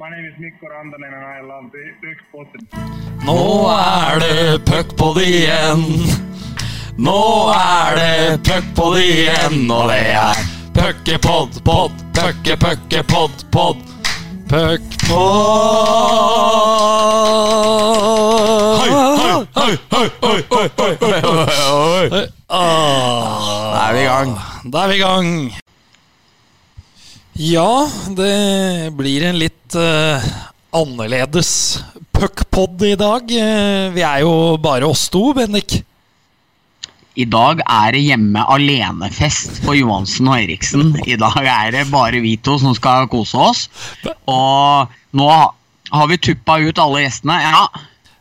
My name is Nick Randanen and I love the puckpodden. Nå er det puckpod igjen. Nå er det puckpod igjen, og det er puckepod, pod, pucke, pucke, pod, pod. Puckpod. Oi, oi, oi, oi, oi, oi, oi, oi. Da er vi i gang. Da er vi i gang. Ja, det blir en litt uh, annerledes puckpod i dag. Uh, vi er jo bare oss to, Bendik. I dag er det hjemme alenefest for Johansen og Eriksen. I dag er det bare vi to som skal kose oss. Og nå har vi tuppa ut alle gjestene. Ja,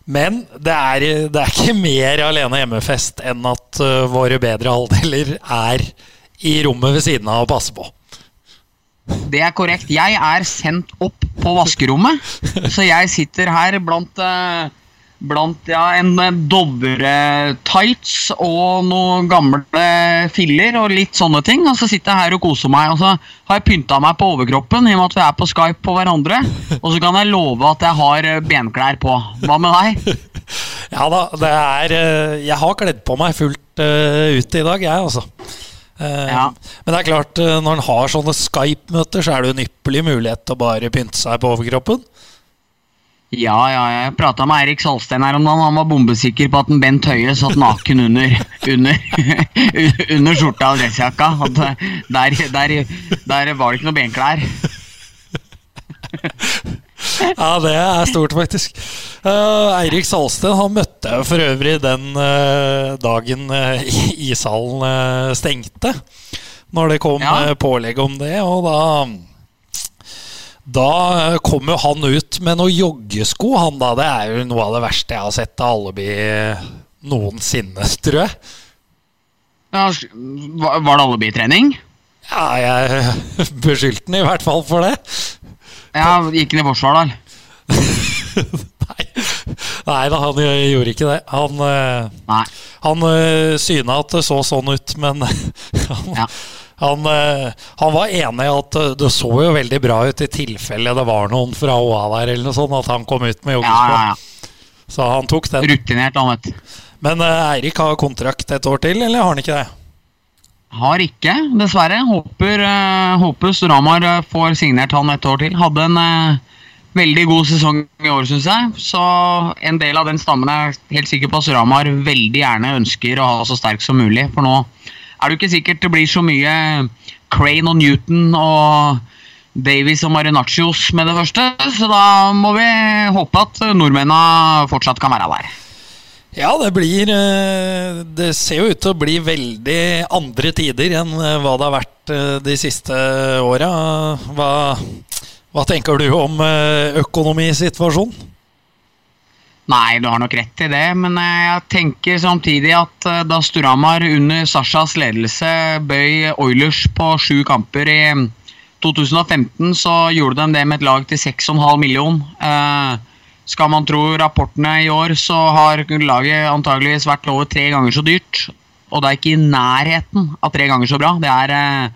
Men det er, det er ikke mer alene hjemmefest enn at uh, våre bedre halvdeler er i rommet ved siden av og passer på. Det er korrekt. Jeg er sendt opp på vaskerommet. Så jeg sitter her blant, eh, blant ja, en Dovre-tights og noen gamle filler og litt sånne ting. Og så sitter jeg her og koser meg. Og så har jeg pynta meg på overkroppen i og med at vi er på Skype på hverandre. Og så kan jeg love at jeg har eh, benklær på. Hva med deg? Ja da, det er eh, Jeg har kledd på meg fullt ut i dag, jeg, altså. Eh, Ja. Men det er klart, eh, når en har sånne Skype-møter, så er det en ypperlig mulighet til å bare pynte seg på overkroppen. Ja, ja, jeg prata med Eirik Salsten her om dagen. Han var bombesikker på at en Bent Høie satt naken under under, under skjorta og dressjakka. Eh, der, der, der var det ikke noe benklær. Ja, det er stort, faktisk. Uh, Eirik Salsten han møtte jeg for øvrig den uh, dagen uh, ishallen stengte. Når det kom Ja. pålegg om det, og da da kom jo han ut med noen joggesko. Han da, Det er jo noe av det verste jeg har sett av Alleby noensinne, tror jeg. Ja, var var det alibi-trening? Ja, jeg beskyldte han i hvert fall for det. Ja, gikk han i forsvar, da? Nei, Nei da, han gjorde ikke det. Han, eh, Nei. han eh, syna at det så sånn ut, men han, Ja. han, eh, han var enig i at det så jo veldig bra ut i tilfelle det var noen fra OA der, eller noe sånt, at han kom ut med joggesko. ja, ja. Så han tok den. Rutinert, han, vet du. Men Eirik har kontrakt et år til, eller har han ikke det? Har ikke, dessverre. Håper, håper Storhamar eh, får signert han et år til. Hadde en veldig god sesong i år, syns jeg. Så en del av den stammen er helt sikker på at Suramar veldig gjerne ønsker å ha så sterk som mulig. For nå er det jo ikke sikkert det blir så mye Crane og Newton og Davies og Marinaccios med det første. Så da må vi håpe at nordmennene fortsatt kan være der. Ja, det blir eh, Det ser jo ut til å bli veldig andre tider enn eh, hva det har vært eh, de siste åra. Hva, hva tenker du om eh, økonomisituasjonen? Nei, du har nok rett i det, men eh, jeg tenker samtidig at eh, da Storhamar under Sashas ledelse bøy Oilers på sju kamper i 2015, så gjorde de det med et lag til 6,5 million. Skal man tro rapportene i år, så har laget antageligvis vært over tre ganger så dyrt. Og det er ikke i nærheten av tre ganger så bra. Det er,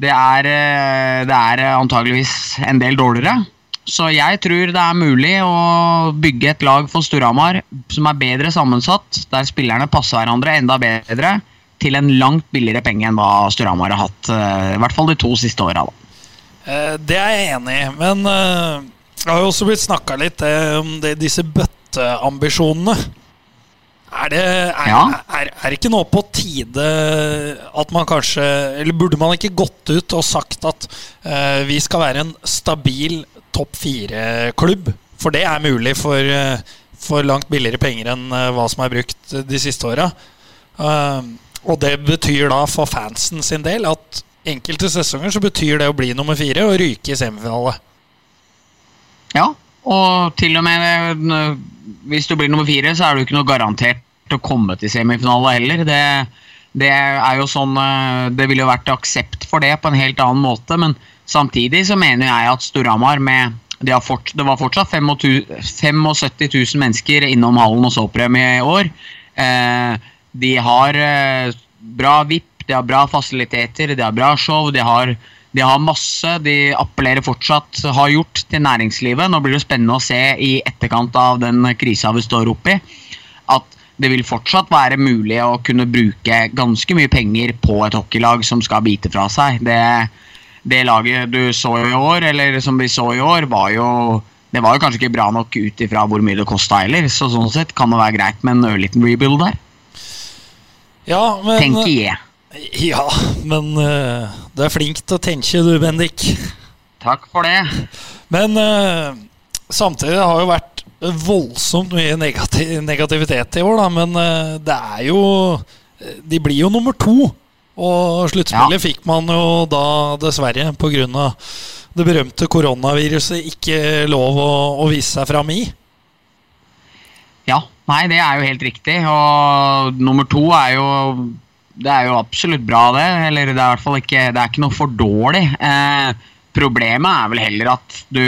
det er, eh, det er eh, antageligvis en del dårligere. Så jeg tror det er mulig å bygge et lag for Storhamar som er bedre sammensatt, der spillerne passer hverandre enda bedre, til en langt billigere penge enn hva Storhamar har hatt. eh, I hvert fall de to siste åra. Det er jeg enig i, men det har jo også blitt snakka litt om disse bøtteambisjonene. Er det, er, Ja. er, er ikke nå på tide at man kanskje Eller burde man ikke gått ut og sagt at uh, vi skal være en stabil topp fire-klubb? For det er mulig for, uh, for langt billigere penger enn uh, hva som er brukt de siste åra. Og det betyr da for fansen sin del at enkelte sesonger så betyr det å bli nummer fire og ryke i semifinale. Ja, og til og med hvis du blir nummer fire, så er du ikke noe garantert å komme til semifinale heller. Det, det er jo sånn eh, Det ville jo vært aksept for det på en helt annen måte, men samtidig så mener jeg at Storhamar med de har fort, Det var fortsatt 75 000 mennesker innom hallen og så premie i år. Eh, de har eh, bra VIP, de har bra fasiliteter, de har bra show, de har de har masse, de appellerer fortsatt, har gjort til næringslivet. Nå blir det spennende å se i etterkant av den krisa vi står oppi, at det vil fortsatt være mulig å kunne bruke ganske mye penger på et hockeylag som skal bite fra seg. Det, det laget du så i år, eller som vi så i år, var jo det var jo kanskje ikke bra nok ut ifra hvor mye det kosta heller, så sånn sett kan det være greit med en ørliten rebuild der. Ja, men Tenker jeg. Ja, men uh, du er flink til å tenke, du, Bendik. Takk for det. Men uh, samtidig har jo vært voldsomt mye negativ negativitet i år, da. Men uh, det er jo De blir jo nummer to. Og sluttspillet Ja. fikk man jo da dessverre pga. det berømte koronaviruset ikke lov å, å vise seg fram i. Ja, nei, det er jo helt riktig. Og nummer to er jo Det er jo absolutt bra, det. Eller det er i hvert fall ikke Det er ikke noe for dårlig. Eh, problemet er vel heller at du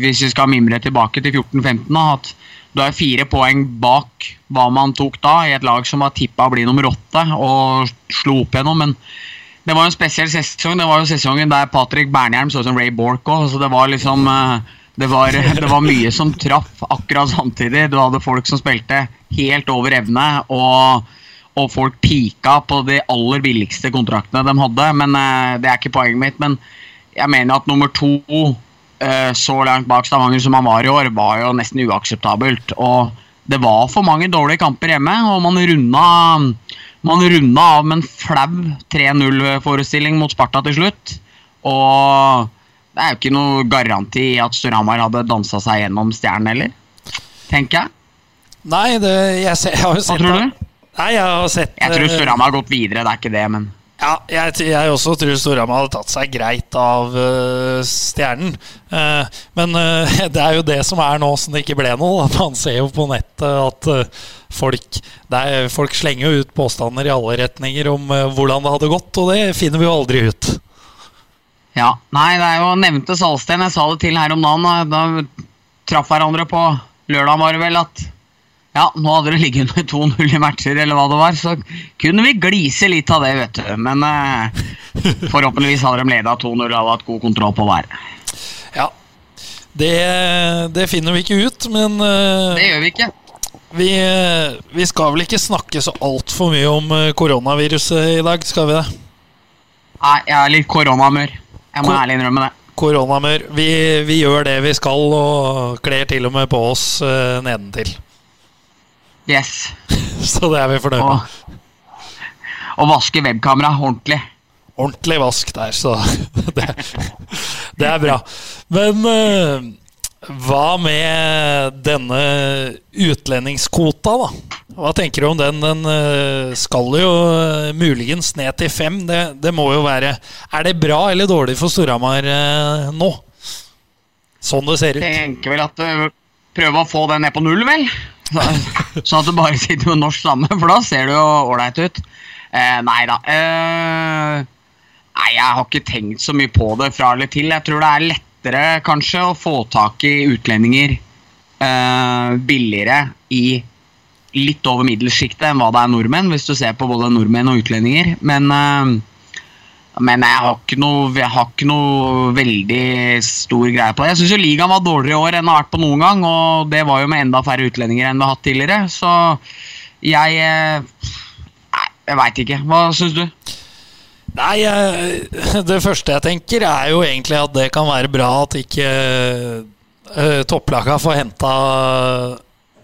Hvis vi skal mimre tilbake til 14-15, at du er fire poeng bak hva man tok da, i et lag som var tippa å bli nummer åtte, og slo opp igjennom. Men det var jo en spesiell sesong. Det var jo sesongen der Patrick Bernhjelm så ut som Ray Bork òg, så det var liksom eh, det var, det var mye som traff akkurat samtidig. Du hadde folk som spilte helt over evne, og, og folk pika på de aller billigste kontraktene de hadde. Men eh, Det er ikke poenget mitt. Men jeg mener at nummer to eh, så langt bak Stavanger som han var i år, var jo nesten uakseptabelt. Og det var for mange dårlige kamper hjemme, og man runda man runda av med en flau 3-0-forestilling mot Sparta til slutt. Og det er jo ikke noe garanti i at Storhamar hadde dansa seg gjennom stjernen heller. Tenker jeg. Nei, det, jeg, ser, jeg har jo Hva sett tror det. du? Nei, jeg har sett Jeg tror eh, Storhamar har gått videre, det er ikke det, men Ja, jeg, jeg også tror Storhamar hadde tatt seg greit av uh, stjernen. Uh, men uh, det er jo det som er nå som det ikke ble noe. Man ser jo på nettet at folk, er, folk slenger jo ut påstander i alle retninger om hvordan det hadde gått, og det finner vi jo aldri ut. Ja. Nei, det er jo nevnte Salsten. Jeg sa det til her om dagen. Da da traff hverandre på lørdag, var det vel, at ja, nå hadde det ligget under 2-0 i matcher, eller hva det var, så kunne vi glise litt av det, vet du. Men eh, forhåpentligvis hadde de leda 2-0 og hatt god kontroll på været. Ja, det, det finner vi ikke ut, men eh, Det gjør vi ikke. vi, eh, vi skal vel ikke snakke så altfor mye om eh, koronaviruset i dag, skal vi det? Nei, jeg er litt koronamør. Jeg må Ko- ærlig innrømme det. Koronamør. Vi, vi gjør det vi skal, og kler til og med på oss eh, nedentil. Yes. Så det er vi fornøyd med. og vaske webkamera ordentlig. Ordentlig vask der, så det, det er bra. Men uh, hva med denne utlendingskvota, da? Hva tenker du om den? Den uh, skal jo uh, muligens ned til fem. Det, det må jo være Er det bra eller dårlig for Storhamar nå? Sånn det ser ut. Jeg tenker vel at Prøve å få det ned på null, vel? Så- Sånn at du bare sitter med norsk samme, for da ser det jo ålreit ut. Eh, nei da. Eh, nei, jeg har ikke tenkt så mye på det fra eller til. Jeg tror det er lettere kanskje å få tak i utlendinger eh, billigere i litt over middelsjiktet enn hva det er nordmenn, hvis du ser på både nordmenn og utlendinger. Men eh, men jeg har ikke noe, har ikke noe veldig stor greie på det. Jeg syns ligaen var dårligere i år enn det har vært på noen gang, og det var jo med enda færre utlendinger enn vi har hatt tidligere. Så jeg eh, Nei, jeg veit ikke. Hva syns du? Nei, det første jeg tenker, er jo egentlig at det kan være bra at ikke uh, topplaga får henta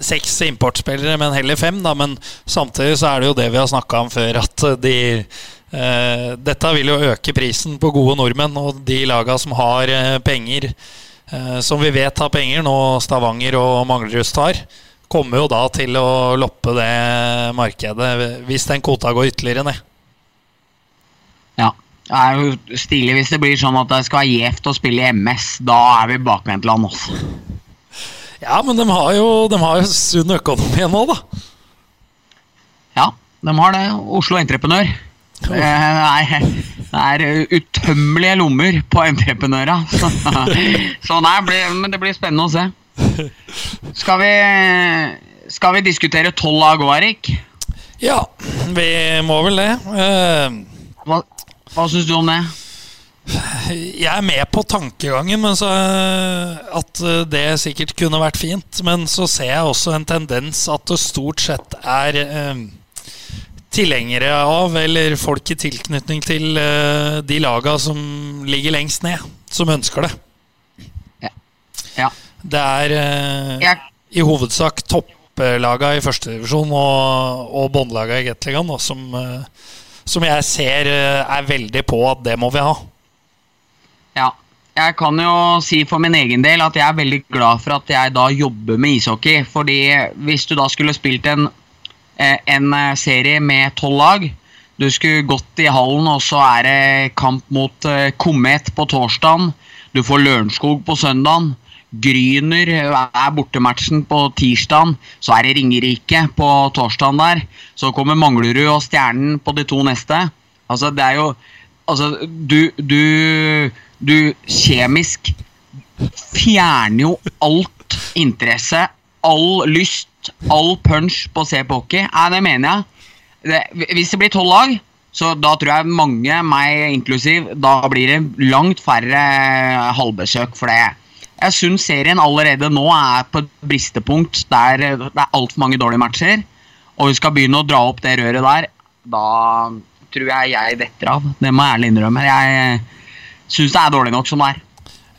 seks importspillere, men heller fem. Da. Men samtidig så er det jo det vi har snakka om før, at de eh, Dette vil jo øke prisen på gode nordmenn, og de laga som har eh, penger, eh, som vi vet har penger, nå Stavanger og Manglerud har, kommer jo da til å loppe det markedet hvis den kvota går ytterligere ned. Ja. Det er jo stilig hvis det blir sånn at det skal være gjevt å spille i MS. Da er vi bakvendtland, altså. Ja, men de har jo, de har jo sunn økonomi nå, da. Ja, de har det. Oslo Entreprenør. Det er, det er utømmelige lommer på entreprenøra. Så, så nei, men det blir spennende å se. Skal vi, skal vi diskutere tolv lag òg, Erik? Ja, vi må vel det. Uh, Hva, hva syns du om det? Jeg er med på tankegangen, men så, eh, at eh, det sikkert kunne vært fint. Men så ser jeg også en tendens at det stort sett er eh, tilhengere av, eller folk i tilknytning til eh, de laga som ligger lengst ned, som ønsker det. Ja. ja. Det er ja. I hovedsak topplaga i førstedivisjon og, og båndlaga i Gateligaen som, eh, som jeg ser eh, er veldig på at det må vi ha. ja. Jeg kan jo si for min egen del at jeg er veldig glad for at jeg da jobber med ishockey. Fordi hvis du da skulle spilt en, eh, en eh, serie med tolv lag Du skulle gått i hallen, og så er det kamp mot eh, Komet på torsdagen. Du får Lørenskog på søndagen. Gryner er bortematchen på tirsdagen. Så er det Ringerike på torsdagen der. Så kommer Manglerud og Stjernen på de to neste. Altså, det er jo Altså, du, du Du kjemisk fjerner jo alt interesse, all lyst, all punch på å se på hockey. Nei, det mener jeg. Det, hvis det blir tolv lag, så da tror jeg mange, meg inklusiv, da blir det langt færre halvbesøk for det. Jeg syns serien allerede nå er på et bristepunkt der det er altfor mange dårlige matcher. Og vi skal begynne å dra opp det røret der. Da tror jeg jeg detter av. Det må jeg ærlig innrømme. Jeg syns det er dårlig nok som det er.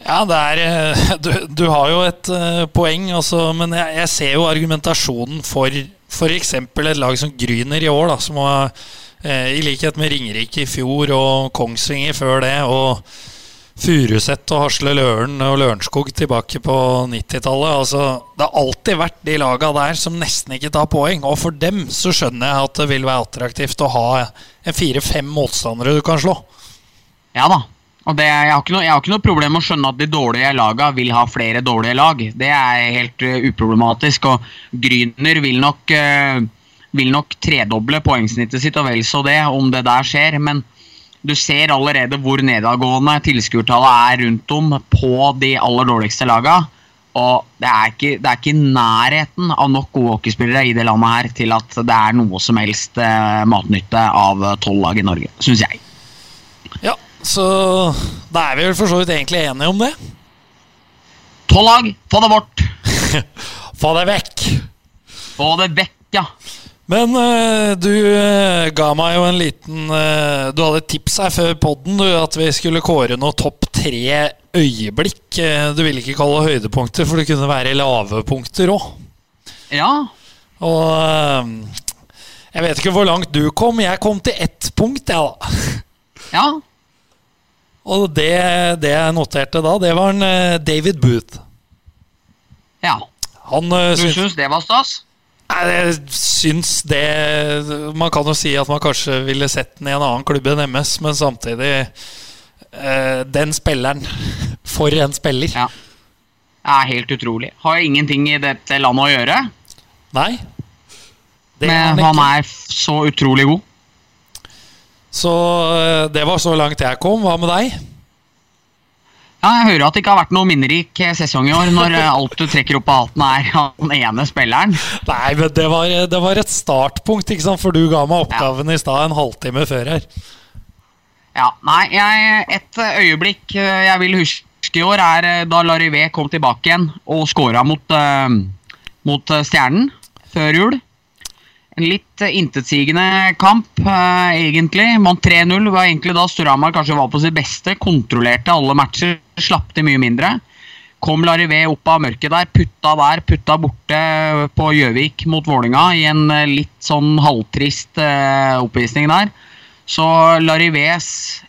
Ja, er eh, Du, du har jo et eh, poeng, altså, men jeg, jeg ser jo argumentasjonen for f.eks. et lag som Gryner i år, da, som har, eh, i likhet med Ringerike i fjor og Kongsvinger før det, og Furuset og Hasle Løren og Lørenskog tilbake på 90-tallet. Altså, det har alltid vært de laga der som nesten ikke tar poeng. Og for dem så skjønner jeg at det vil være attraktivt å ha en fire-fem motstandere du kan slå. Ja da. Og det, jeg, har noe, jeg har ikke noe problem med å skjønne at de dårlige lagene vil ha flere dårlige lag. Det er helt uh, uproblematisk. Og Gryner vil nok, uh, vil nok tredoble poengsnittet sitt, og vel så det, om det der skjer. Men du ser allerede hvor nedadgående tilskuertallet er rundt om på de aller dårligste lagene. Og det er ikke, det er ikke nærheten av nok gode hockeyspillere i det landet her til at det er noe som helst uh, matnytte av tolv lag i Norge, syns jeg. Ja, så da er vi vel for så vidt egentlig enige om det. Tolv lag, få det bort! Få det vekk! Få det vekk, ja. Men uh, du uh, ga meg jo en liten uh, Du hadde et tips her før podden, at vi skulle kåre noe topp tre øyeblikk. Du ville ikke kalle det høydepunkter, for det kunne være lave punkter òg. Ja, Og jeg vet ikke hvor langt du kom. Jeg kom til ett punkt, jeg, da. ja. Og det, det jeg noterte da, det var en eh, David Booth. ja. Han eh, Du syns syns det var stas? Nei, jeg syns det Man kan jo si at man kanskje ville sett den i en annen klubb enn MS, men samtidig eh, Den spilleren. For en spiller. Ja. Det er helt utrolig. Har ingenting i dette landet å gjøre, Nei. Det men han han er så utrolig god. Så eh, det var så langt jeg kom. Hva med deg? Ja, Jeg hører at det ikke har vært noe minnerik eh, sesong i år, når eh, alt du trekker opp av hatten er han ene spilleren. Nei, men det var, det var et startpunkt, ikke sant? For du ga meg oppgaven i stad en halvtime før her. Ja, nei, jeg, Et øyeblikk jeg vil huske i år, er da Larivé kom tilbake igjen og skåra mot, mot Stjernen før jul. En litt eh, intetsigende kamp, eh, egentlig. Man 3-0 var egentlig da Storhamar kanskje var på sitt beste. Kontrollerte alle matcher, slapp til mye mindre. Kom Larivé opp av mørket der, putta der, putta borte på Gjøvik mot Vålinga i en eh, litt sånn halvtrist oppvisning der. Så Larivés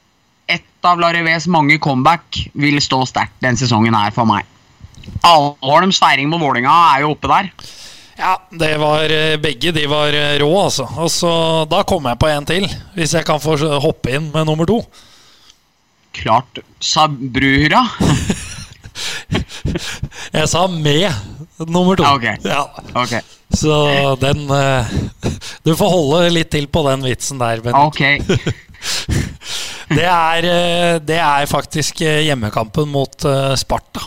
Et av Larivés mange comeback vil stå sterkt den sesongen her for meg. Alholms feiring mot Vålinga er jo oppe der. Ja, det var eh, begge de var eh, rå, altså. Og så Da kom jeg på en til, hvis jeg kan få hoppe inn med nummer to. Klart sa Bruhyra. Jeg sa med nummer to. Ja, ok. Ja, Okay. så den eh, Du får holde litt til på den vitsen der, Bendik. ok. Det er, det er faktisk hjemmekampen mot Sparta.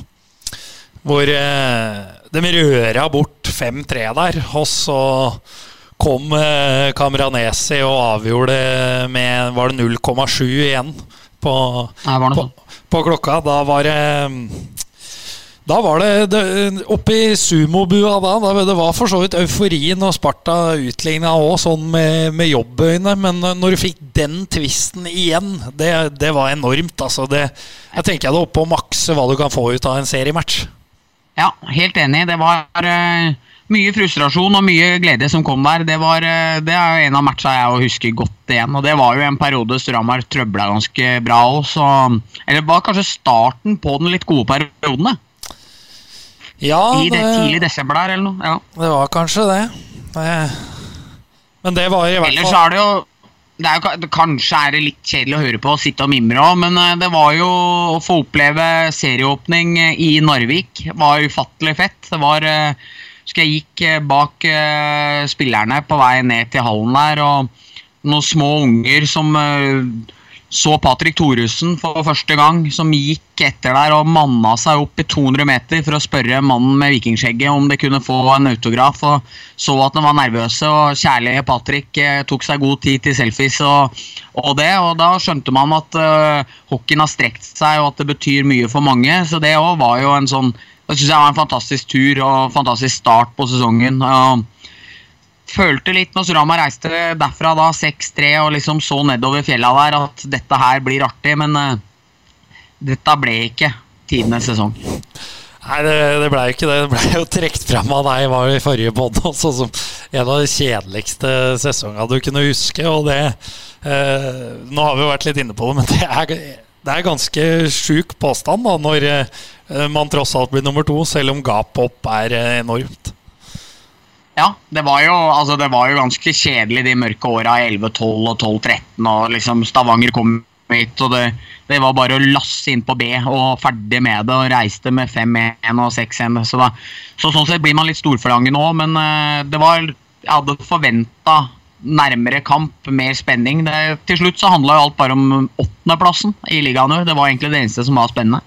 Hvor de røra bort 5-3 der, og så kom eh, Kamranesi og avgjorde med Var det 0,7 igjen på, på, på, klokka. Da var det da var det, det oppe i sumobua da, da. Det var for så vidt euforien og Sparta utligna òg, sånn med, med jobbøyne. Men når du fikk den tvisten igjen, det, det var enormt. Altså det, jeg tenker jeg det oppe å makse hva du kan få ut av en seriematch. Ja, helt enig. Det var uh, mye frustrasjon og mye glede som kom der. Det, var, uh, det er en av matcha jeg husker godt igjen. Og det var jo en periode Storhamar trøbla ganske bra òg, Eller var kanskje starten på den litt gode periodene. Ja, I det, det tidlig desember der, eller noe. Ja. Det var kanskje det. det. Men det var i hvert fall Ellers er det jo det er jo, Kanskje er det litt kjedelig å høre på og sitte og mimre òg, men eh, det var jo å få oppleve serieåpning eh, i Narvik var ufattelig fett. Det var Husker jeg gikk eh, bak spillerne på vei ned til hallen der, og noen små unger som så Patrick Thoresen for første gang, som gikk etter der og manna seg opp i 200 meter for å spørre mannen med vikingskjegget om det kunne få en autograf. og Så at de var nervøse, og kjærlige Patrick eh, tok seg god tid til selfies og, og det. og Da skjønte man at uh, hockeyen har strekt seg, og at det betyr mye for mange. Så det òg var jo en sånn Det syns jeg var en fantastisk tur og fantastisk start på sesongen. Følte litt når Surama reiste derfra da 6-3 og liksom så nedover fjella der, at dette her blir artig, men uh, dette ble ikke tidenes sesong. Nei, det, det blei ikke det. Det blei jo trukket fram av deg var i forrige pod også som en av de kjedeligste sesongene du kunne huske. Og det eh, Nå har vi jo vært litt inne på det, men det er, det er ganske sjuk påstand da, når uh, man tross alt blir nummer to, selv om gapet opp er enormt. Ja, det var, jo, altså, det var jo ganske kjedelig de mørke åra 11-12 og 12-13. og liksom Stavanger kom hit, og det, det, var bare å lasse inn på B og ferdig med det. Og reiste med 5-1 og 6-1. Så, så, sånn sett blir man litt storforlangen nå, men uh, det var Jeg hadde forventa nærmere kamp, mer spenning. Det, til slutt så handla jo alt bare om åttendeplassen i ligaen. Det var egentlig det eneste som var spennende.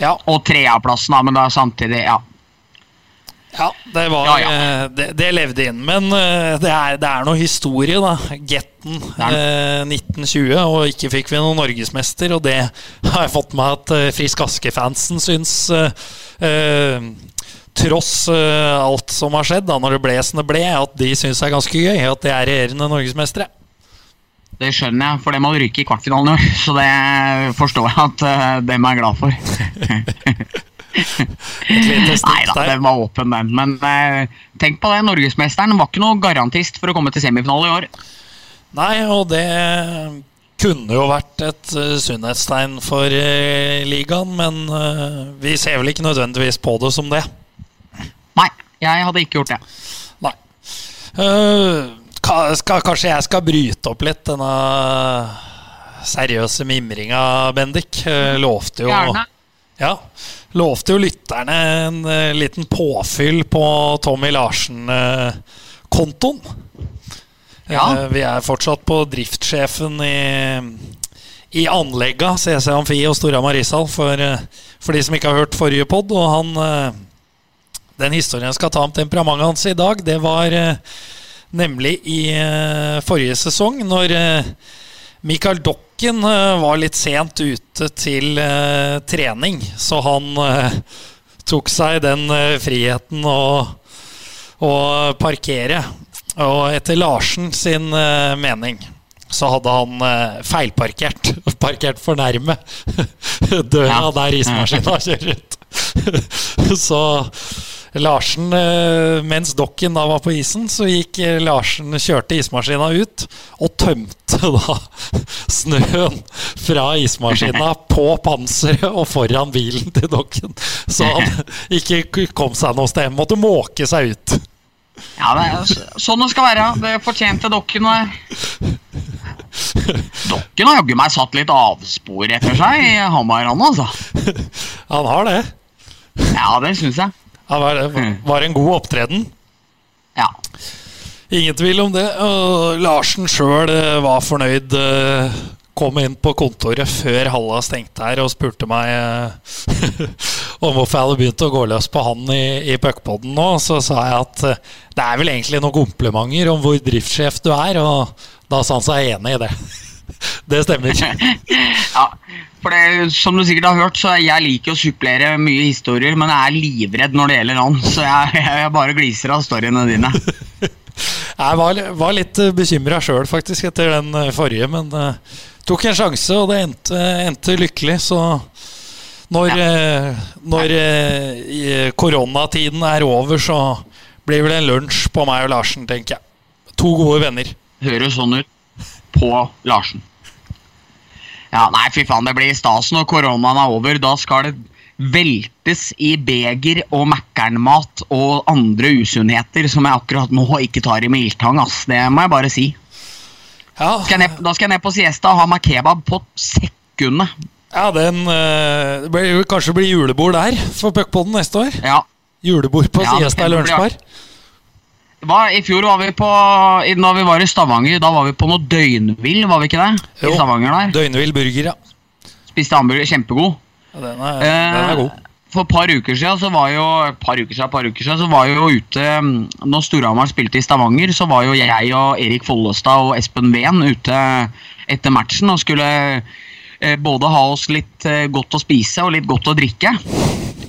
Ja. Og tredjeplassen, men da samtidig Ja. Ja, det, var, ja, ja. Eh, det, det, levde inn. Men eh, det er, det er noe historie, da. Getten eh, 1920, og ikke fikk vi noen norgesmester. Og det har jeg fått med at eh, Frisk Aske-fansen syns eh, Tross uh, alt som har skjedd, da når det ble som det ble, at de syns det er ganske gøy at de er regjerende norgesmestere. Det skjønner jeg, for det må ryke i kvartfinalen i år. Så det forstår jeg at uh, dem er glad for. Nei da, den var åpen, den. Men uh, tenk på det, norgesmesteren var ikke noe garantist for å komme til semifinale i år. Nei, og det kunne jo vært et uh, sunnhetstegn for uh, ligaen, men uh, vi ser vel ikke nødvendigvis på det som det. Nei, jeg hadde ikke gjort det. Nei. Skal, kanskje jeg skal bryte opp litt denne seriøse mimringa, Bendik. Lovte jo Gjerne. Ja, lovte jo lytterne en uh, liten påfyll på Tommy Larsen-kontoen. Uh, ja. uh, vi er fortsatt på driftssjefen i, i anlegga, CC Amfi og Storhamar Marisal, for, for, de som ikke har hørt forrige pod. Og han Den historien jeg skal ta om temperamentet hans i dag, det var nemlig i forrige sesong, når Mikael Dokken eh, var litt sent ute til trening, så han tok seg den friheten å, å, parkere. Og etter Larsen sin mening så hadde han feilparkert. Parkert for nærme døra der ismaskina kjører ut. så Larsen, eh, mens Dokken da var på isen, så gikk eh, Larsen, kjørte ismaskina ut og tømte da snøen fra ismaskina på panseret og foran bilen til Dokken. Så han ikke kom seg noe sted. Måtte måke seg ut. Ja, det er sånn det skal være. Det fortjente Dokken. Dokken har jaggu meg satt litt avspor etter seg i Hamar, han altså. Han har det. Ja, det syns jeg. Det var, mm. var en god opptreden. Ja. Ingen tvil om det. Og Larsen sjøl eh, var fornøyd. Eh, kom inn på kontoret før Halla stengte her og spurte meg eh, om hvorfor jeg hadde begynt å gå løs på han i, i puckpoden nå. Så sa jeg at det er vel egentlig noen komplimenter om hvor driftssjef du er, og da sa han seg enig i det. Det stemmer. Ja, for det, Som du sikkert har hørt, så jeg liker å supplere mye historier, men jeg er livredd når det gjelder han, så jeg, jeg bare gliser av storyene dine. Jeg var, var litt bekymra sjøl, faktisk, etter den eh, forrige, men uh, tok en sjanse, og det endte, endte lykkelig, så når, eh, når eh, koronatiden er over, så blir vel en lunsj på meg og Larsen, tenker jeg. To gode venner. Høres sånn ut på Larsen. Ja, nei, fy faen, det blir stas når koronaen er over. Da skal det veltes i beger og Mækkern-mat og andre usunnheter som jeg akkurat nå ikke tar i med ildtang, ass. Det må jeg bare si. Ja, Skal ned, da skal jeg ned på siesta og ha meg kebab på sekundet. ja den øh, blir, kanskje blir julebord der for Puckpodden neste år. Ja. Julebord på Ja, Siesta i lunsjbar. Var, I fjor var vi på Da vi var i Stavanger, da var vi på noe døgnvill, var vi ikke det? Jo. I Stavanger der. Døgnvill burger, ja. Spiste hamburger, kjempegod. ja den, er, den er god. Eh, For et par uker siden så var jo par uker siden, par uker siden, så var jo ute mm, Når Storhamar spilte i Stavanger, så var jo jeg og Erik Follestad og Espen Ven ute etter matchen og skulle både ha oss litt eh, godt å spise og litt godt å drikke.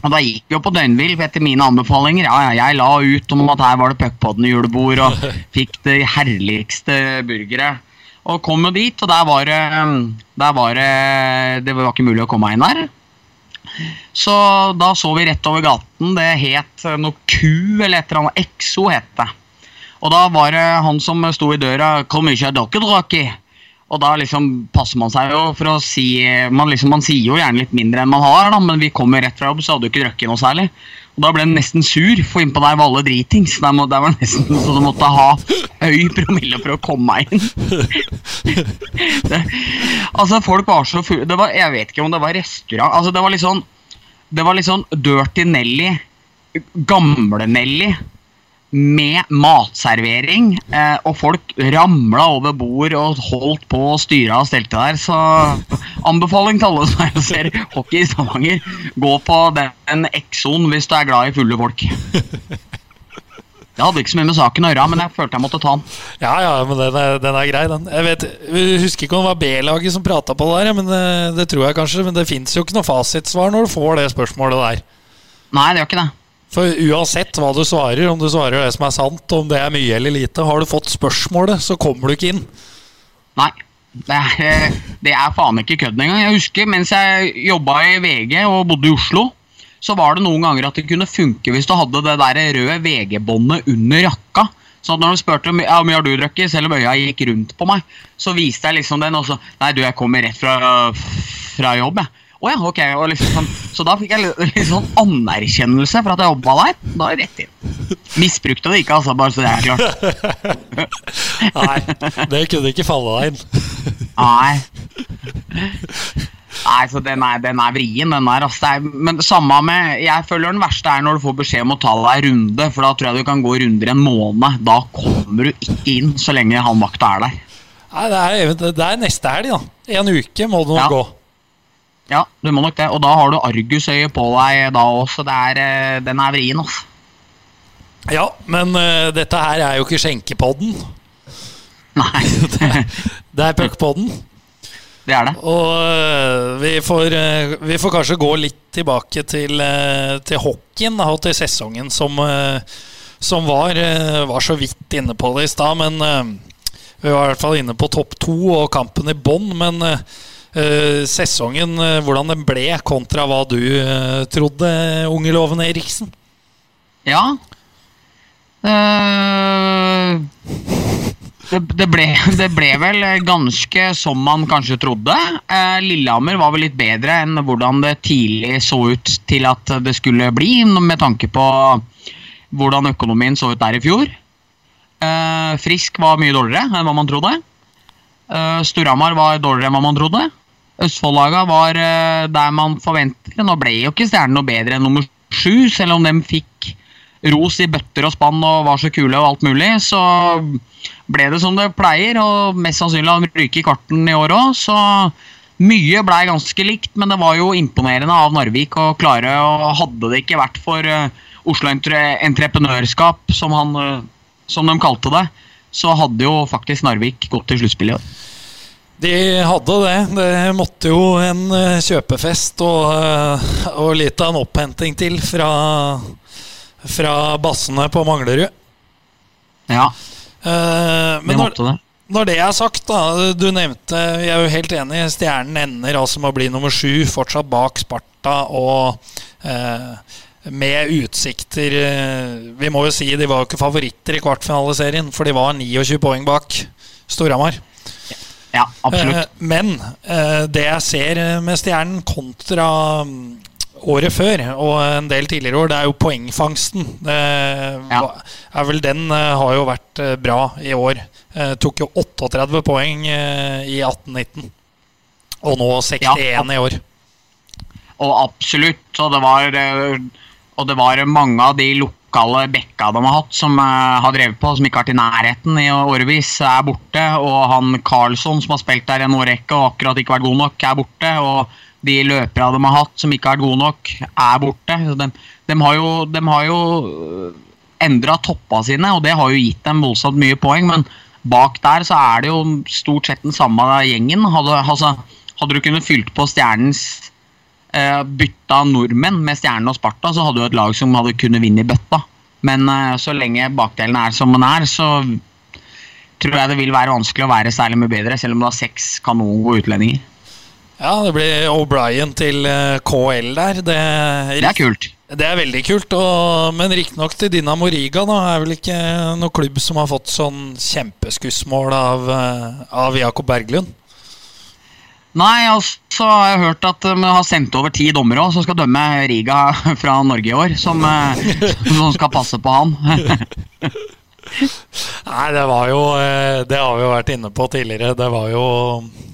Og Da gikk vi jo på døgnvill etter mine anbefalinger. Ja, ja, Jeg la ut om at her var det Puckpodden-julebord og fikk det herligste burgeret. Og kom jo dit, og der var det Der var det Det var ikke mulig å komme inn der. Så da så vi rett over gaten. Det het eh, noe Q eller et eller annet. Exo het det. Og da var det han som sto i døra mye har dere drukket?' Og da liksom passer man seg jo for å si Man, liksom, man sier jo gjerne litt mindre enn man har, da, men vi kom jo rett fra jobb, så hadde du ikke drukket noe særlig. Og da ble han nesten sur, for innpå der var alle dritings. Der, må, der var nesten så du måtte ha høy promille for å komme meg inn. det, altså, folk var så fulle det var, Jeg vet ikke om det var restaurant Altså, det var litt sånn Det var litt sånn Dirty Nelly, gamle Nelly, med matservering. Eh, og folk ramla over bord og holdt på å styre og stelte der. Så anbefaling til alle som er ser hockey i Stavanger. Gå på den Exoen hvis du er glad i fulle folk. Det hadde ikke så mye med saken å gjøre, men jeg følte jeg måtte ta den. Ja, ja, men den er, den er grei, den. Jeg vet, jeg husker ikke om det var B-laget som prata på det der, men det, det tror jeg kanskje. Men det fins jo ikke noe fasitsvar når du får det spørsmålet der. Nei, det gjør ikke det. For uansett hva du svarer, om du svarer det som er sant, om det er mye eller lite, har du fått spørsmålet, så kommer du ikke inn. Nei. Det er, det er faen ikke kødd engang. Jeg husker mens jeg jobba i VG og bodde i Oslo, så var det noen ganger at det kunne funke hvis du hadde det der røde VG-båndet under jakka. Så når de spurte om ja, mye har du drukket, selv om øya gikk rundt på meg, så viste jeg liksom den, og så Nei, du, jeg kommer rett fra, fra jobb, jeg. Å ja, ok. Og liksom sånn, så da fikk jeg litt, sånn anerkjennelse for at jeg jobba der. Da er det rett inn. Misbrukte det ikke, altså, bare så det er klart. Nei, det kunne ikke falle deg inn. Nei. Nei, så den er, den er vrien, den der. Altså, men samme med Jeg føler den verste er når du får beskjed om å ta deg en runde, for da tror jeg du kan gå runder en måned. Da kommer du ikke inn så lenge han vakta er der. Nei, det er, det er neste helg, da. En uke må du Ja. gå. Ja, du må nok det. Og da har du argusøyet på deg da også. Er, eh, den er vrien, altså. Ja, men uh, dette her er jo ikke skjenkepodden. Nei, Det er puckpodden. det er det. Og uh, vi får, uh, vi får kanskje gå litt tilbake til, til hockeyen da, og til sesongen som, som var, var så vidt inne på det i stad. Men vi var i hvert fall inne på topp to og kampen i bånn. Men sesongen, øh, hvordan den ble kontra hva du øh, trodde, unge Loven Eriksen? Ja. Eh, det, det, ble, det ble vel ganske som man kanskje trodde. Eh, Lillehammer var vel litt bedre enn hvordan det tidlig så ut til at det skulle bli, med tanke på hvordan økonomien så ut der i fjor. Eh, Frisk var mye dårligere enn hva man trodde. Storhamar var dårligere enn hva man trodde. Østfoldlaga var eh, der man forventer. Nå ble jo ikke Stjernen noe bedre enn nummer sju, selv om de fikk ros i bøtter og spann og var så kule og alt mulig, så ble det som det pleier, og mest sannsynlig har de ryket i kvarten i år òg, så mye blei ganske likt, men det var jo imponerende av Narvik å klare, og hadde det ikke vært for eh, Oslo Entreprenørskap, som, han, eh, som de kalte det, så hadde jo faktisk Narvik gått til sluttspill i år. De hadde det. Det måtte jo en eh, kjøpefest og, eh, og litt av en opphenting til fra, fra bassene på Manglerud. Ja, Eh, det Men når, måtte det. når det er sagt, da Du nevnte, jeg er jo helt enig, Stjernen ender altså med å bli nummer sju, fortsatt bak Sparta og eh, med utsikter Vi må jo si de var jo ikke favoritter i kvartfinaliserien, for de var 29 poeng bak Storhamar. Ja, absolutt. Eh, men eh, det jeg ser eh, med Stjernen kontra mm, året før og en del tidligere år, det er jo poengfangsten. Det Ja. er vel Den har jo vært bra i år. Tok jo 38 poeng i 18-19. Og nå 61 Ja. i år. Og absolutt. Og det var, og det var mange av de lokale bekka de har hatt, som eh, har drevet på, som ikke har vært i nærheten i årevis, er borte. Og han Carlsson, som har spilt der en årrekke og akkurat ikke vært god nok, er borte. Og de løperne de har hatt, som ikke har vært gode nok, er borte. De, de har jo, de jo endra toppa sine, og det har jo gitt dem voldsomt mye poeng. Men bak der så er det jo stort sett den samme gjengen. Hadde, altså, hadde du kunnet fylt på stjernens eh, bytta nordmenn med Stjernen og Sparta, så hadde du et lag som hadde kunnet vinne i bøtta. Men eh, så lenge bakdelen er som den er, så tror jeg det vil være vanskelig å være særlig mye bedre, selv om du har seks kanongode utlendinger. Ja, det blir O'Brien til eh, KL der. Det, Det er kult. Det er veldig kult, og, men riktignok til Dinamo Riga. Da er vel ikke noen klubb som har fått sånn kjempeskussmål av, eh, av Jakob Berglund. Nei, altså har jeg hørt at de har sendt over ti dommere også, som skal dømme Riga fra Norge i år. Som, eh, som skal passe på han. Nei, det var jo eh, Det har vi jo vært inne på tidligere. Det var jo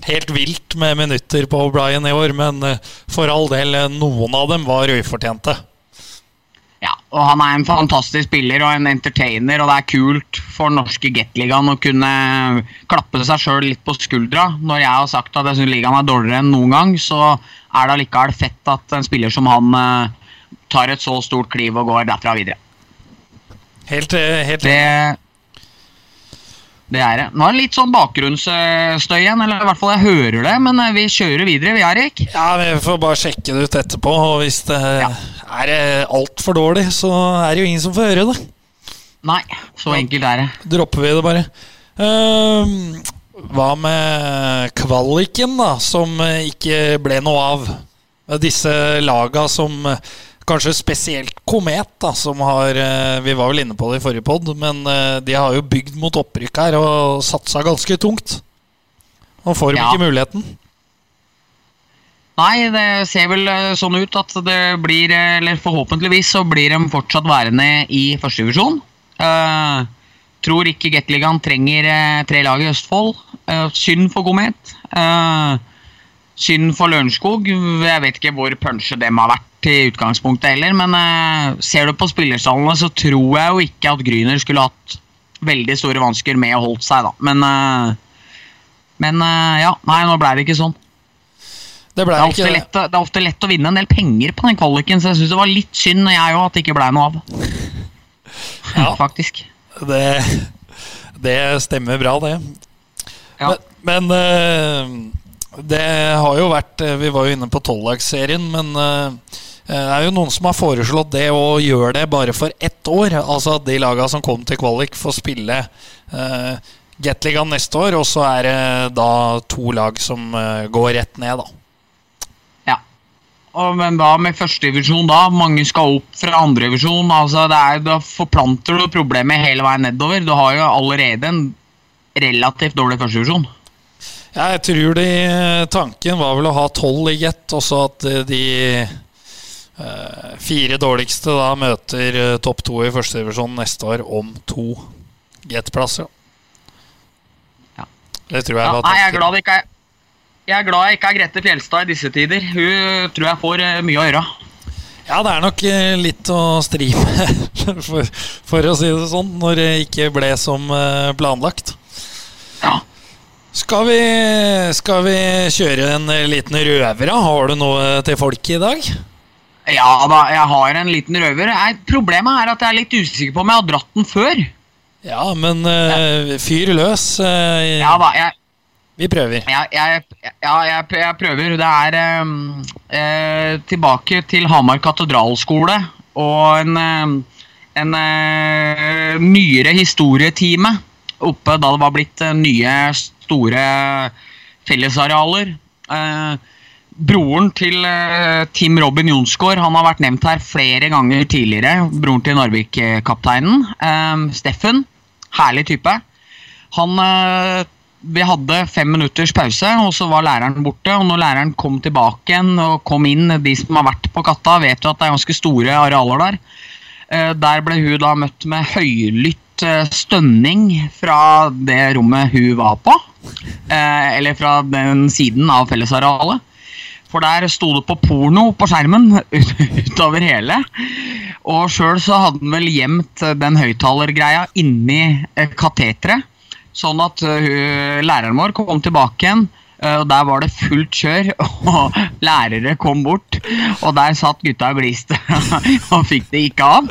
helt vilt med minutter på O'Brien i år, men eh, for all del, eh, noen av dem var ufortjente. Ja, og han er en fantastisk spiller og en entertainer, og det er kult for norske Gateligaen å kunne klappe seg sjøl litt på skuldra. Når jeg har sagt at jeg syns ligaen er dårligere enn noen gang, så er det allikevel fett at en spiller som han eh, tar et så stort kliv og går derfra videre. Helt, eh, helt Det det er det. Nå er det litt sånn bakgrunnsstøy igjen, eller i hvert fall jeg hører det, men eh, vi kjører videre, vi, Erik. Ja, Vi får bare sjekke det ut etterpå. Og hvis det Ja. er eh, altfor dårlig, så er det jo ingen som får høre det. Nei, så enkelt er det. Dropper vi det bare. Ehm, hva med kvaliken, da, som eh, ikke ble noe av? Disse laga som Kanskje spesielt Komet, da, som har eh, Vi var vel inne på det i forrige pod, men eh, de har jo bygd mot opprykk her og satsa ganske tungt. Og får Ja. ikke muligheten. Nei, det ser vel eh, sånn ut at det blir, eller forhåpentligvis så blir de fortsatt værende i førstedivisjon. Uh, tror ikke Gateligaen trenger tre lag i Østfold. Uh, synd for Komet. Uh, synd for Lørenskog. Jeg vet ikke hvor punchet dem har vært i utgangspunktet heller, men eh, ser du på spillerstallene, så tror jeg jo ikke at Gryner skulle hatt veldig store vansker med å holde seg, da. Men, eh, men eh, ja, nei, nå ble det ikke sånn. Det Det er, ikke lett, det er ofte lett å vinne en del penger på den kvaliken, så jeg syns det var litt synd jeg òg at det ikke ble noe av. Ja. Faktisk. det. Det stemmer bra, det. Ja. Men, men eh, det har jo vært eh, Vi var jo inne på tolvdagsserien, men eh, det er jo noen som har foreslått det å gjøre det bare for ett år. Altså at de laga som kom til kvalik, får spille uh, Gateligaen neste år, og så er det da to lag som eh, går rett ned, da. ja. Og, men da med førstedivisjon da? Mange skal opp fra andredivisjon. Altså, det er- da forplanter du problemet hele veien nedover. Du har jo allerede en relativt dårlig førstedivisjon. Ja, jeg tror de Tanken var vel å ha tolv i gett, og så at eh, de eh, fire dårligste da møter eh, topp to i førstedivisjon neste år om to Get-plasser. Ja. Det tror jeg Ja, var nei, jeg er glad det ikke er jeg er glad jeg ikke er Grete Fjelstad i disse tider. Hun tror jeg får eh, mye å gjøre. Ja, det er nok eh, litt å stri med, for, for å si det sånn, når det ikke ble som eh, planlagt. Ja. Skal vi, skal vi kjøre en eh, liten røver, da? Har du noe til folket i dag? Ja da, jeg har en liten røver. Jeg, problemet er at jeg er litt usikker på om jeg har dratt den før. Ja, men uh, fyr løs. Uh, Ja da, jeg, Vi prøver. Ja, jeg, ja, jeg, jeg prøver. Det er eh, eh, tilbake til Hamar katedralskole og en, eh, en eh, nyere historietime oppe da det var blitt eh, nye, store fellesarealer. Eh, broren til eh, Tim Robin Jonsgaard han har vært nevnt her flere ganger tidligere. Broren til Narvik-kapteinen. Eh, Steffen. Herlig type. Han eh, Vi hadde fem minutters pause, og så var læreren borte. Og når læreren kom tilbake igjen og kom inn, de som har vært på Katta, vet jo at det er ganske store arealer der. Eh, Der ble hun da møtt med høylytt stønning fra det rommet hun var på. Eller fra den siden av fellesarealet. For der sto det på porno på skjermen utover hele. Og sjøl så hadde han vel gjemt den høyttalergreia inni eh, kateteret. Sånn at eh, læreren vår kom tilbake igjen, eh, og der var det fullt kjør. Og lærere kom bort, og der satt gutta og gliste og fikk det ikke av.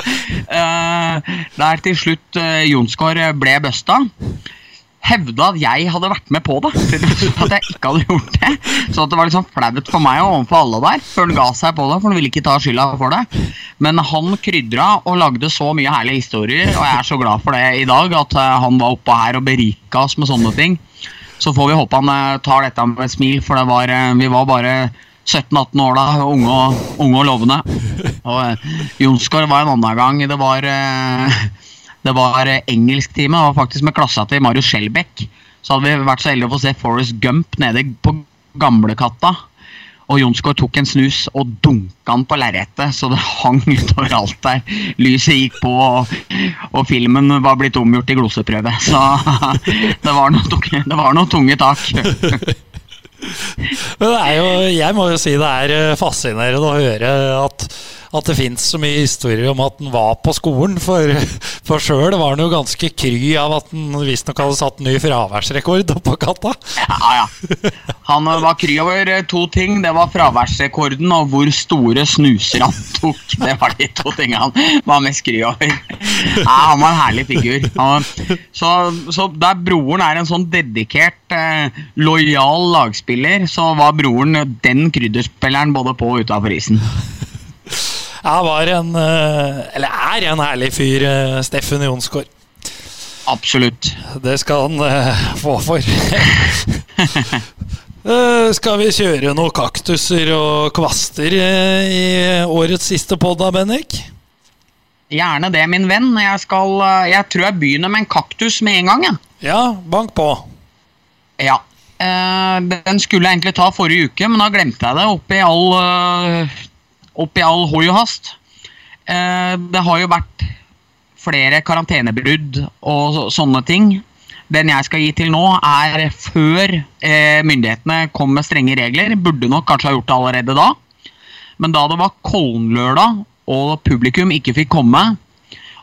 Der til slutt Jonsgaard ble busta hevda at jeg hadde vært med på det. At jeg ikke hadde gjort det. Så at det var sånn flaut for meg og overfor alle der, før han ga seg på det. For han ville ikke ta skylda for det. Men han krydra og lagde så mye herlige historier, og jeg er så glad for det i dag. At eh, han var oppe her og berika oss med sånne ting. Så får vi håpe han eh, tar dette med et smil, for var, eh, vi var bare 17-18 år da, unge og, unge og lovende. Og Jonsgaard var en annen gang. Det var det var eh, engelsktime, og faktisk med klassa til Marius Skjelbæk. Så hadde vi vært så heldige å få se Forrest Gump nede på Gamlekatta. Og Jonsgaard tok en snus og dunka den på lerretet, så det hang utover alt der. Lyset gikk på, og, og filmen var blitt omgjort til gloseprøve. Så det var noen tunge, noen tunge tak. Men det er jo, jeg må jo si det er eh, fascinerende å høre at, at det fins så mye historier om at han var på skolen. For, for sjøl var han jo ganske kry av at han visstnok hadde satt ny fraværsrekord oppå katta. Ja, ja. Han var kry over eh, to ting. Det var fraværsrekorden og hvor store snuser han tok. Det var de to tingene han var mest kry over. Ja, han var en herlig figur. Så, så der broren er en sånn dedikert, eh, lojal lagspiller, så var broren den krydderspilleren både på og utafor isen. Jeg var en, eh, eller er en herlig fyr, eh, Steffen Jonsgaard. Absolutt. Det skal han eh, få for. Skal vi kjøre noen kaktuser og kvaster i årets siste pod da, Bennik? Gjerne det, min venn. Jeg, skal, jeg tror jeg begynner med en kaktus med en gang. jeg. Ja, bank på. Ja. Den skulle jeg egentlig ta forrige uke, men da glemte jeg det oppi all, uh, oppi all hoi og hast. Eh, det har jo vært flere karantenebrudd og så, sånne ting. Den jeg skal gi til nå, er før eh, myndighetene kom med strenge regler. Burde nok kanskje ha gjort det allerede da. Men da det var Kollenlørdag og publikum ikke fikk komme,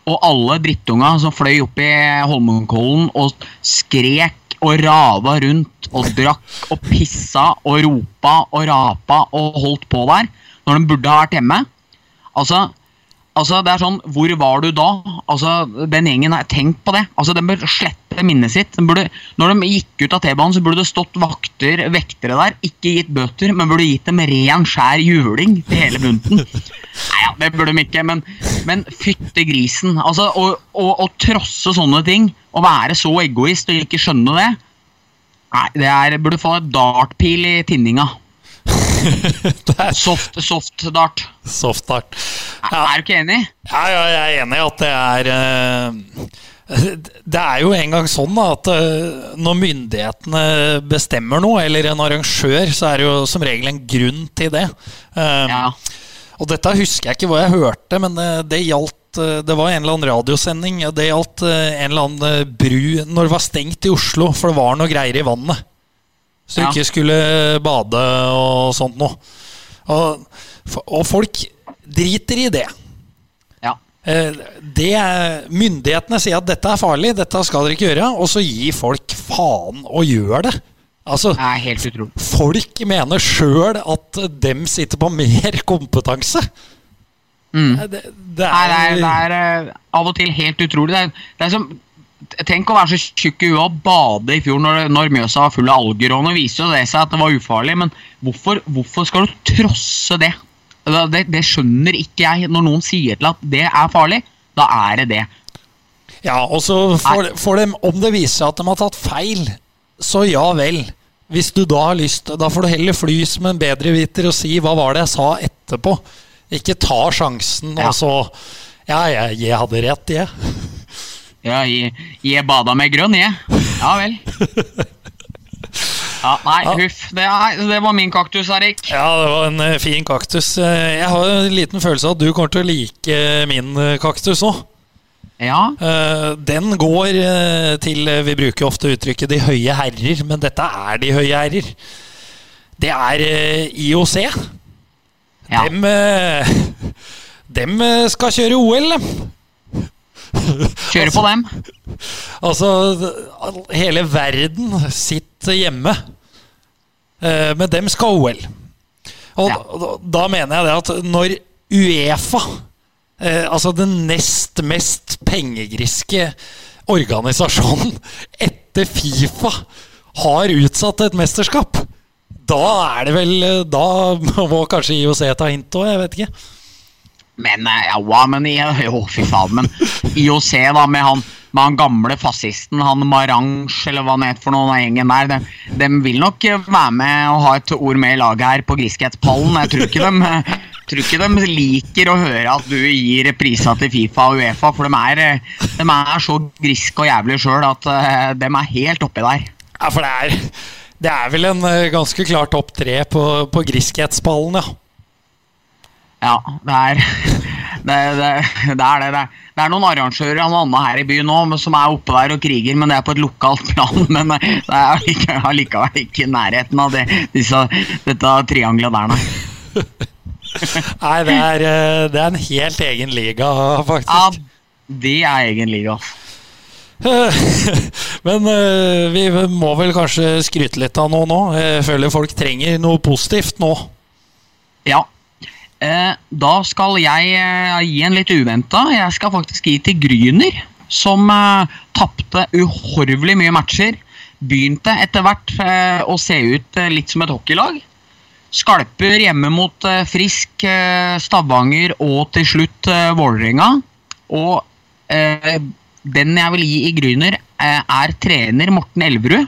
og alle drittunga som fløy opp i Holmenkollen og skrek og rava rundt og drakk og pissa og ropa og rapa og holdt på der, når de burde ha vært hjemme Altså, altså det er sånn, Hvor var du da? Altså, Den gjengen her, Tenk på det. Altså, Den bør slette minnet sitt. Burde, når de gikk ut av T-banen, så burde det stått vakter, vektere der. Ikke gitt bøter, men burde gitt dem ren, skjær juling til hele bunten. Nei, ja, Det burde de ikke, men, men fytte grisen. Altså, å, å, å trosse sånne ting, å være så egoist og ikke skjønne det Nei, det er, burde få et dartpil i tinninga. Soft, soft dart. soft dart. Ja. er du ikke enig? Ja, ja, jeg er enig i at det er eh, Det er jo en gang sånn at eh, når myndighetene bestemmer noe, eller en arrangør, så er det jo som regel en grunn til det. Eh, Ja. Og dette husker jeg ikke hva jeg hørte, men eh, det gjaldt Det var en eller annen radiosending. Det gjaldt en eller annen bru når det var stengt i Oslo, for det var noe greier i vannet. Så du Ja. ikke skulle bade og sånt noe. Og, og folk driter i det. ja. Eh, Det er, myndighetene sier at dette er farlig, dette skal dere ikke gjøre, og så gir folk faen og gjør det. Altså, Det er helt utrolig. folk mener sjøl at dem sitter på mer kompetanse. Mm. Det, det Nei, det er, er, det er eh, av og til helt utrolig. Det er, det er som Tenk å være så tjukk i huet og bade i fjor når, når Mjøsa var full av alger. og Nå viser jo det seg at det var ufarlig, men hvorfor, hvorfor skal du trosse det? Det, det? det skjønner ikke jeg. Når noen sier til at det er farlig, da er det det. Ja, og så får, for dem, om det viser seg at de har tatt feil, så ja vel. Hvis du da har lyst, da får du heller fly som en bedreviter og si 'hva var det jeg sa' etterpå. Ikke ta sjansen Ja. og så Ja, jeg, jeg hadde rett, jeg. Ja, jeg, bada med grønn, jeg. Ja vel. Ja, nei, Ja. huff. Det, det var min kaktus, Erik. Ja, det var en eh, fin kaktus. Eh, Jeg har en liten følelse av at du kommer til å like min eh, kaktus òg. Ja, Den går til Vi bruker ofte uttrykket 'de høye herrer', men dette er de høye herrer. Det er IOC. ja. Dem, dem skal kjøre OL, dem. Kjøre på dem. Altså, hele verden sitter hjemme. Eh, Men dem skal OL. Og Ja. da, da mener jeg det at når Uefa, eh, altså den nest mest pengegriske organisasjonen etter Fifa, har utsatt et mesterskap, da er det vel eh, Da må kanskje IOC ta hint òg, jeg vet ikke. Men eh, ja, men Jo, fy faen, men IOC, da, med han, med han gamle fascisten, han Marange, eller hva han het for noe, den gjengen der, de, de vil nok eh, være med og ha et ord med i laget her på Griskhetspallen. Jeg tror ikke de tror ikke de liker å høre at du gir priser til Fifa og Uefa, for de er, eh, de er så griske og jævlige sjøl at de er helt oppi der. Ja, for det er, det er vel en ganske klar topp tre på, på Griskhetsballen, ja. Ja, det er det, det, det er det. Det er, det er noen arrangører av noe annet her i byen nå som er oppe der og kriger, men det er på et lokalt plan. Men det er allikevel, ikke i nærheten av det, disse, dette triangelet der, nei. Nei, det er, eh, det er en helt egen liga, faktisk. Ja, det er egen liga. Men eh, vi må vel kanskje skryte litt av noe nå. Jeg føler folk trenger noe positivt nå. Ja. Eh, da skal jeg eh, gi en litt uventa. Jeg skal faktisk gi til Gryner, som eh, tapte uhorvelig mye matcher. Begynte etter hvert å se ut litt som et hockeylag. Skalper hjemme mot Frisk, Stavanger og til slutt Vålerenga. Og den jeg vil gi i Gryner, er trener Morten Elverud.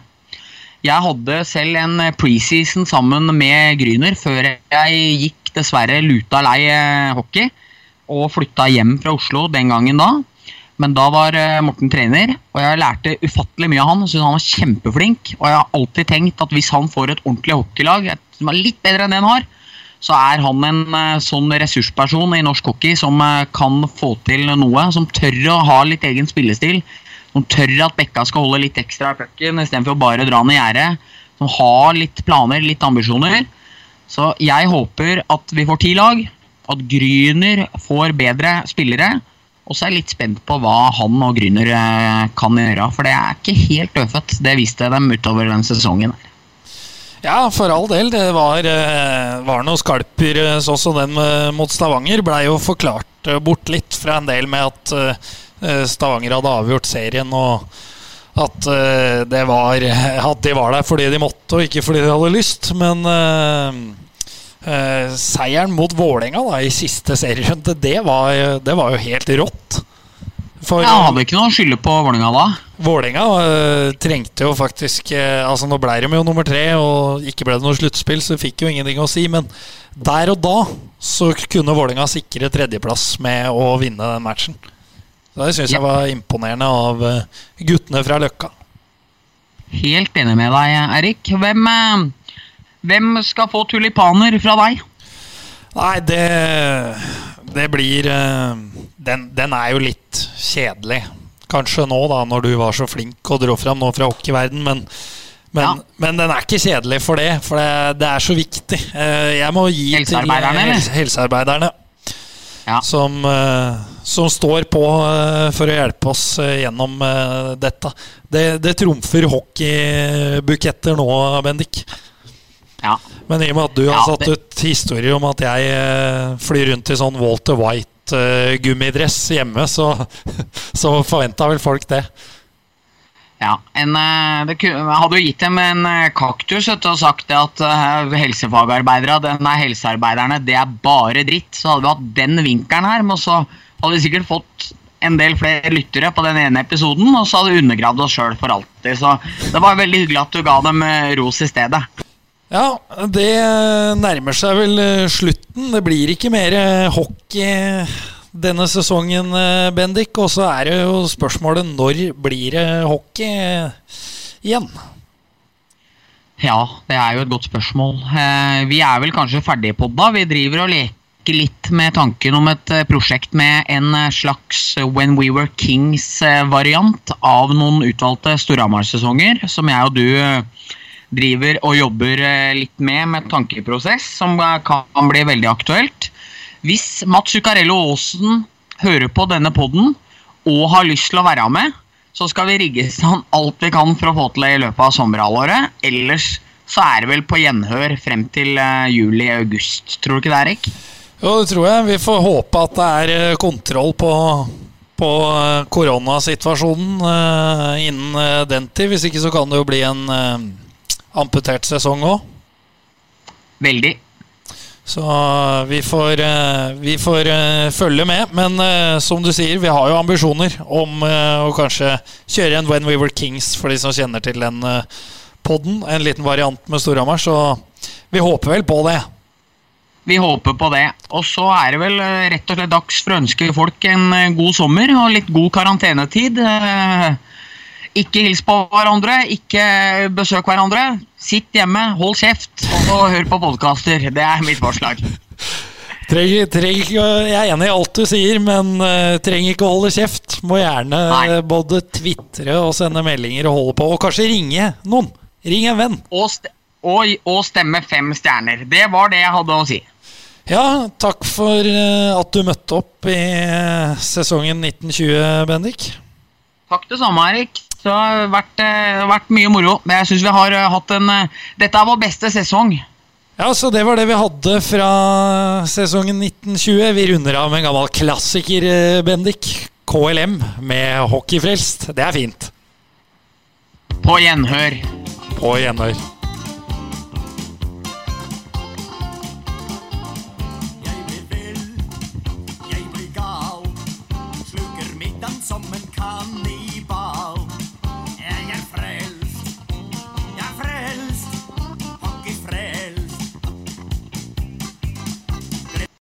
Jeg hadde selv en preseason sammen med Gryner før jeg gikk dessverre luta lei eh, hockey og flytta hjem fra Oslo den gangen da. Men da var eh, Morten trener, og jeg lærte ufattelig mye av han. Synes han var kjempeflink, og jeg har alltid tenkt at hvis han får et ordentlig hockeylag som er litt bedre enn det han har, så er han en eh, sånn ressursperson i norsk hockey som kan få til noe. Som tør å ha litt egen spillestil. Som tør at bekka skal holde litt ekstra i pucken istedenfor bare dra ned gjerdet. Som har litt planer, litt ambisjoner. Så jeg håper at vi får ti lag. At Gryner får bedre spillere. Og så er jeg litt spent på hva han og Gryner eh, kan gjøre. For det er ikke helt dødfødt. Det viste dem utover den sesongen. Ja, for all del. Det var, eh, var noen skalper, sånn som den mot Stavanger. Blei jo forklart eh, bort litt fra en del med at Stavanger hadde avgjort serien, og at eh, det var At de var der fordi de måtte, og ikke fordi de hadde lyst. Men eh, eh, seieren mot Vålerenga da, i siste serierunde, det var, det var jo helt rått. For Jeg hadde ikke noe å skylde på Vålerenga da. Vålerenga uh, trengte jo faktisk uh, Altså Nå ble de jo nummer tre, og ikke ble det noe sluttspill, så fikk jo ingenting å si. Men der og da så kunne Vålerenga sikre tredjeplass med å vinne den matchen. Det syns jeg var imponerende av øh, guttene fra Løkka. Helt enig med deg, Erik. Hvem, eh, hvem skal få tulipaner fra deg? Nei, det Det blir øh, den, den er jo litt kjedelig. Kanskje nå, da, når du var så flink og dro fram nå fra hockeyverden, men men, Ja. men den er ikke kjedelig for det, for det, det er så viktig. Eh, Jeg må gi Helsearbeiderne, til eller? helsearbeiderne. Ja. Som, eh, som står på eh, for å hjelpe oss eh, gjennom dette. Det, det trumfer hockeybuketter nå, Bendik. Ja. Men i og med at du har Ja, satt ut historier om at jeg flyr rundt i sånn Walter White-gummidress hjemme, så, så forventa vel folk det. Ja, en, eh, det hadde jo gitt dem en eh, kaktus etter å og sagt at eh, helsefagarbeidere, er helsearbeiderne, det er bare dritt. Så hadde vi hatt den vinkelen her, men så hadde vi sikkert fått en del flere lyttere på den ene episoden, og så hadde vi undergravd oss sjøl for alltid. Så det var veldig hyggelig at du ga dem ros i stedet. Ja, det nærmer seg vel slutten. Det blir ikke mer hockey denne sesongen, eh, Bendik. Og så er det jo spørsmålet når blir det hockey eh, igjen? Ja, det er jo et godt spørsmål. Eh, vi er vel kanskje ferdige på det. Vi driver og leker litt med tanken om et prosjekt med en slags When We Were Kings-variant av noen utvalgte Storhamar-sesonger, som jeg og du driver og jobber litt med med tankeprosess, som kan bli veldig aktuelt. Hvis Mats Zuccarello Aasen hører på denne podden og har lyst til å være med, så skal vi rigge sammen alt vi kan for å få til det i løpet av sommerhalvåret. Ellers så er det vel på gjenhør frem til eh, juli-august. Tror du ikke det, Erik? Jo, det tror jeg. Vi får håpe at det er eh, kontroll på, på eh, koronasituasjonen innen den tid. Hvis ikke så kan det jo bli en amputert sesong òg. Veldig. Så vi får, eh, vi får eh, følge med. Men eh, som du sier, vi har jo ambisjoner om eh, å kanskje kjøre en When We Were Kings, for de som kjenner til den eh, podden. En liten variant med Storhamar. Så vi håper vel på det. Vi håper på det. Og så er det vel eh, rett og slett dags for å ønske folk en eh, god sommer og litt god karantenetid. Eh, Ikke hils på hverandre, ikke besøk hverandre. Sitt hjemme, hold kjeft og hør på podkaster. Det er mitt forslag. Trenger, trenger jeg er enig i alt du sier, men uh, trenger ikke å holde kjeft. Må gjerne Nei. eh, både tvitre og sende meldinger og holde på. Og kanskje ringe noen. Ring en venn. Og, st og, og stemme fem stjerner. Det var det jeg hadde å si. Ja, takk for uh, at du møtte opp i uh, sesongen 1920, Bendik. Takk det samme, Erik. Det har vært, eh, vært mye moro. Men jeg syns vi har eh, hatt en eh, Dette er vår beste sesong. Ja, så det var det vi hadde fra sesongen 1920. Vi runder av med en gammel klassiker, Bendik. KLM med Hockeyfrelst. Det er fint. På gjenhør. På gjenhør.